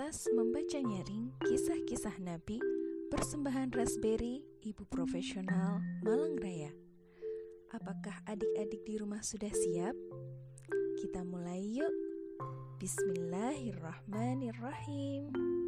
Komunitas membaca nyaring kisah-kisah Nabi persembahan Raspberry Ibu Profesional Malang Raya. Apakah adik-adik di rumah sudah siap? Kita mulai yuk. Bismillahirrahmanirrahim.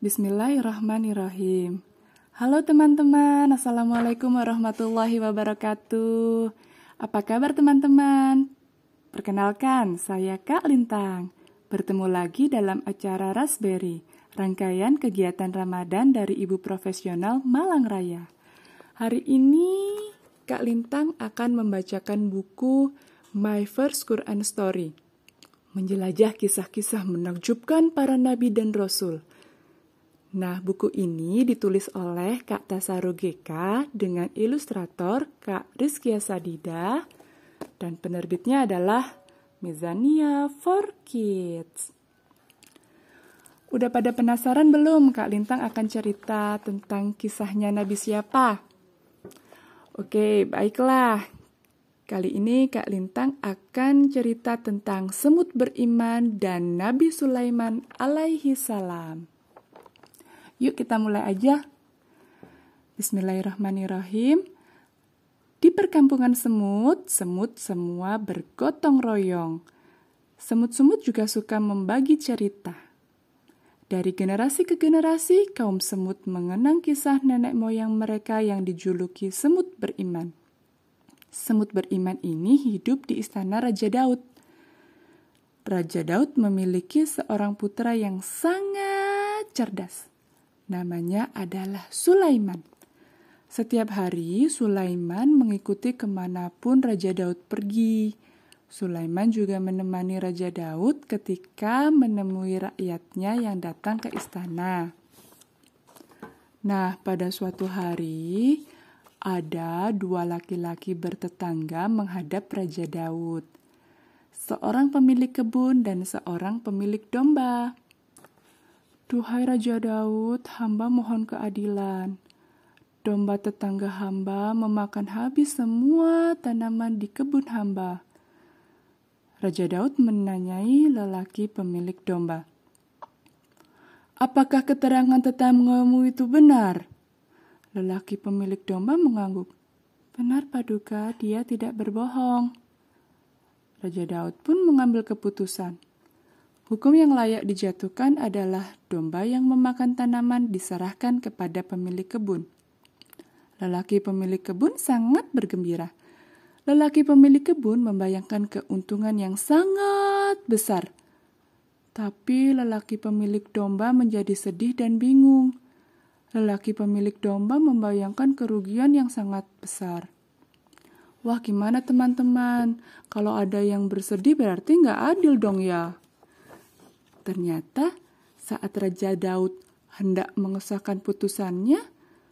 Bismillahirrahmanirrahim. Halo teman-teman, Assalamualaikum warahmatullahi wabarakatuh. Apa kabar teman-teman? Perkenalkan, saya Kak Lintang. Bertemu lagi dalam acara Raspberry, rangkaian kegiatan Ramadan dari Ibu Profesional Malang Raya. Hari ini Kak Lintang akan membacakan buku My First Quran Story. Menjelajah kisah-kisah menakjubkan para nabi dan rasul – Nah, buku ini ditulis oleh Kak Tasaru GK dengan ilustrator Kak Rizkia Sadida dan penerbitnya adalah Mizania for Kids. Udah pada penasaran belum Kak Lintang akan cerita tentang kisahnya Nabi siapa? Oke, baiklah. Kali ini Kak Lintang akan cerita tentang semut beriman dan Nabi Sulaiman alaihi salam. Yuk kita mulai aja. Bismillahirrahmanirrahim. Di perkampungan semut, semut semua bergotong royong. Semut-semut juga suka membagi cerita. Dari generasi ke generasi, kaum semut mengenang kisah nenek moyang mereka yang dijuluki semut beriman. Semut beriman ini hidup di istana Raja Daud. Raja Daud memiliki seorang putra yang sangat cerdas namanya adalah Sulaiman. Setiap hari Sulaiman mengikuti ke mana pun Raja Daud pergi. Sulaiman juga menemani Raja Daud ketika menemui rakyatnya yang datang ke istana. Nah, pada suatu hari ada dua laki-laki bertetangga menghadap Raja Daud. Seorang pemilik kebun dan seorang pemilik domba. Duhai Raja Daud, hamba mohon keadilan. Domba tetangga hamba memakan habis semua tanaman di kebun hamba. Raja Daud menanyai lelaki pemilik domba. Apakah keterangan tetanggamu itu benar? Lelaki pemilik domba mengangguk. Benar paduka, dia tidak berbohong. Raja Daud pun mengambil keputusan. Hukum yang layak dijatuhkan adalah domba yang memakan tanaman diserahkan kepada pemilik kebun. Lelaki pemilik kebun sangat bergembira. Lelaki pemilik kebun membayangkan keuntungan yang sangat besar. Tapi lelaki pemilik domba menjadi sedih dan bingung. Lelaki pemilik domba membayangkan kerugian yang sangat besar. Wah gimana teman-teman, kalau ada yang bersedih berarti nggak adil dong ya. Ternyata saat Raja Daud hendak mengesahkan putusannya,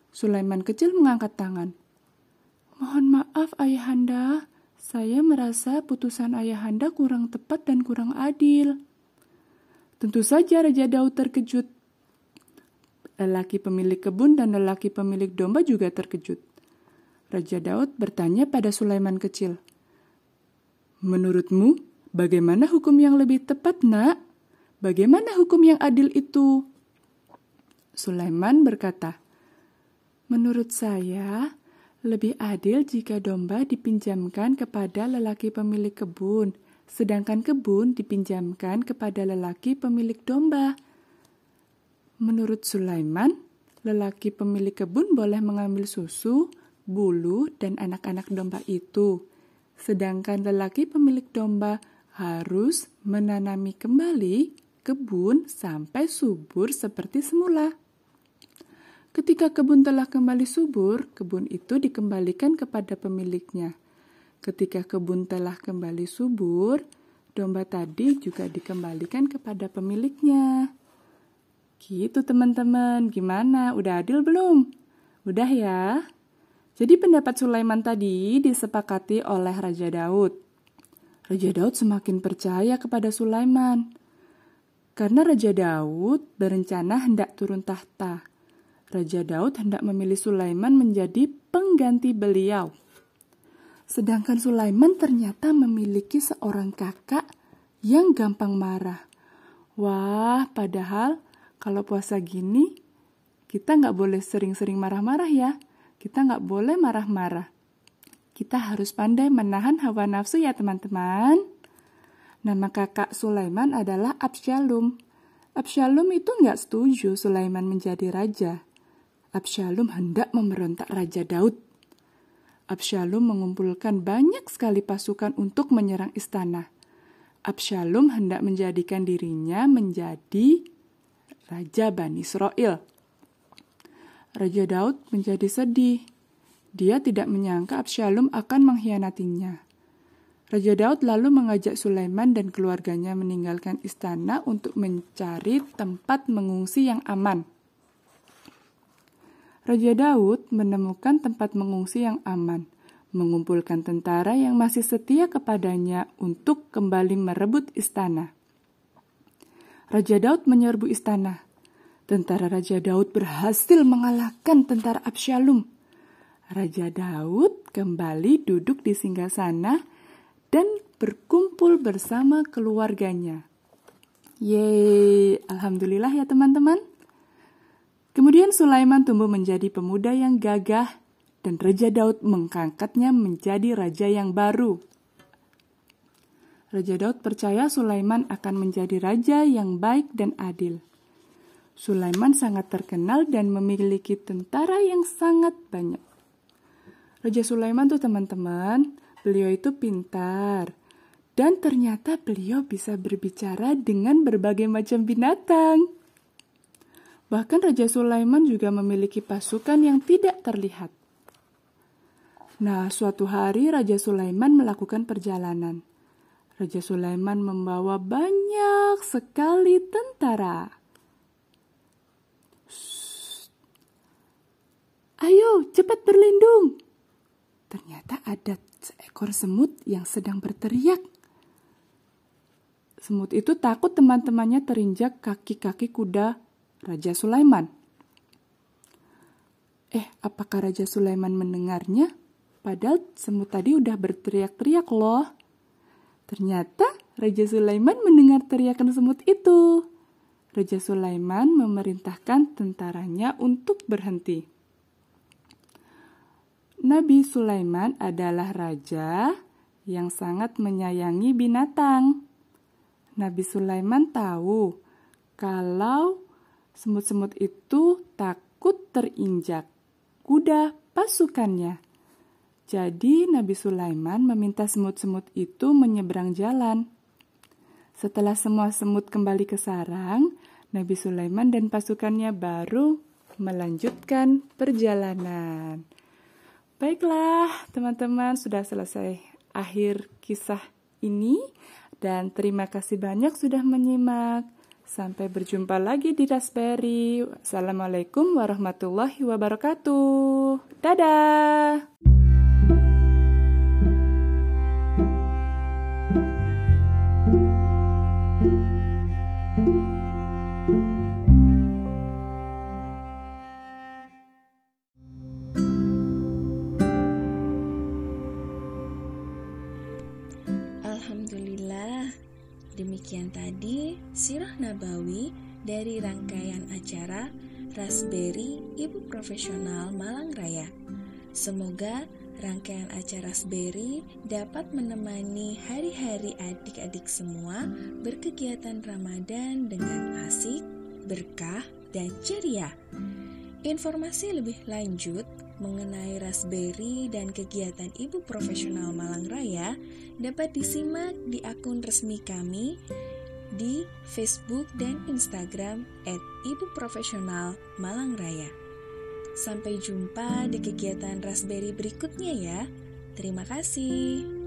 Sulaiman kecil mengangkat tangan. Mohon maaf ayahanda, saya merasa putusan ayahanda kurang tepat dan kurang adil. Tentu saja Raja Daud terkejut. Lelaki pemilik kebun dan lelaki pemilik domba juga terkejut. Raja Daud bertanya pada Sulaiman kecil, "Menurutmu, bagaimana hukum yang lebih tepat, Nak?" Bagaimana hukum yang adil itu? Sulaiman berkata, "Menurut saya, lebih adil jika domba dipinjamkan kepada lelaki pemilik kebun, sedangkan kebun dipinjamkan kepada lelaki pemilik domba." Menurut Sulaiman, lelaki pemilik kebun boleh mengambil susu, bulu, dan anak-anak domba itu, sedangkan lelaki pemilik domba harus menanami kembali kebun sampai subur seperti semula. Ketika kebun telah kembali subur, kebun itu dikembalikan kepada pemiliknya. Ketika kebun telah kembali subur, domba tadi juga dikembalikan kepada pemiliknya. Gitu teman-teman, gimana? Udah adil belum? Udah ya? Jadi pendapat Sulaiman tadi disepakati oleh Raja Daud. Raja Daud semakin percaya kepada Sulaiman. Karena Raja Daud berencana hendak turun tahta. Raja Daud hendak memilih Sulaiman menjadi pengganti beliau. Sedangkan Sulaiman ternyata memiliki seorang kakak yang gampang marah. Wah, padahal kalau puasa gini, kita nggak boleh sering-sering marah-marah ya. Kita nggak boleh marah-marah. Kita harus pandai menahan hawa nafsu ya teman-teman. Nama kakak Sulaiman adalah Absyalum. Absyalum itu nggak setuju Sulaiman menjadi raja. Absyalum hendak memberontak Raja Daud. Absyalum mengumpulkan banyak sekali pasukan untuk menyerang istana. Absyalum hendak menjadikan dirinya menjadi Raja Bani Israel. Raja Daud menjadi sedih. Dia tidak menyangka Absyalum akan mengkhianatinya. Raja Daud lalu mengajak Sulaiman dan keluarganya meninggalkan istana untuk mencari tempat mengungsi yang aman. Raja Daud menemukan tempat mengungsi yang aman, mengumpulkan tentara yang masih setia kepadanya untuk kembali merebut istana. Raja Daud menyerbu istana. Tentara Raja Daud berhasil mengalahkan tentara Absyalum. Raja Daud kembali duduk di singgasana dan berkumpul bersama keluarganya. Yeay, alhamdulillah ya teman-teman. Kemudian Sulaiman tumbuh menjadi pemuda yang gagah dan Raja Daud mengangkatnya menjadi raja yang baru. Raja Daud percaya Sulaiman akan menjadi raja yang baik dan adil. Sulaiman sangat terkenal dan memiliki tentara yang sangat banyak. Raja Sulaiman tuh teman-teman, beliau itu pintar. Dan ternyata beliau bisa berbicara dengan berbagai macam binatang. Bahkan Raja Sulaiman juga memiliki pasukan yang tidak terlihat. Nah, suatu hari Raja Sulaiman melakukan perjalanan. Raja Sulaiman membawa banyak sekali tentara. Ayo, cepat berlindung. Ternyata ada seekor semut yang sedang berteriak. Semut itu takut teman-temannya terinjak kaki-kaki kuda Raja Sulaiman. Eh, apakah Raja Sulaiman mendengarnya? Padahal semut tadi udah berteriak-teriak loh. Ternyata Raja Sulaiman mendengar teriakan semut itu. Raja Sulaiman memerintahkan tentaranya untuk berhenti. Nabi Sulaiman adalah raja yang sangat menyayangi binatang. Nabi Sulaiman tahu kalau Semut-semut itu takut terinjak kuda pasukannya. Jadi Nabi Sulaiman meminta semut-semut itu menyeberang jalan. Setelah semua semut kembali ke sarang, Nabi Sulaiman dan pasukannya baru melanjutkan perjalanan. Baiklah, teman-teman, sudah selesai akhir kisah ini dan terima kasih banyak sudah menyimak. Sampai berjumpa lagi di Raspberry. Assalamualaikum warahmatullahi wabarakatuh. Dadah. Demikian tadi Sirah Nabawi dari rangkaian acara Raspberry Ibu Profesional Malang Raya. Semoga rangkaian acara Raspberry dapat menemani hari-hari adik-adik semua berkegiatan Ramadan dengan asik, berkah, dan ceria. Informasi lebih lanjut mengenai Raspberry dan kegiatan Ibu Profesional Malang Raya dapat disimak di akun resmi kami di Facebook dan Instagram at Ibu Profesional Malang Raya. Sampai jumpa di kegiatan Raspberry berikutnya ya. Terima kasih.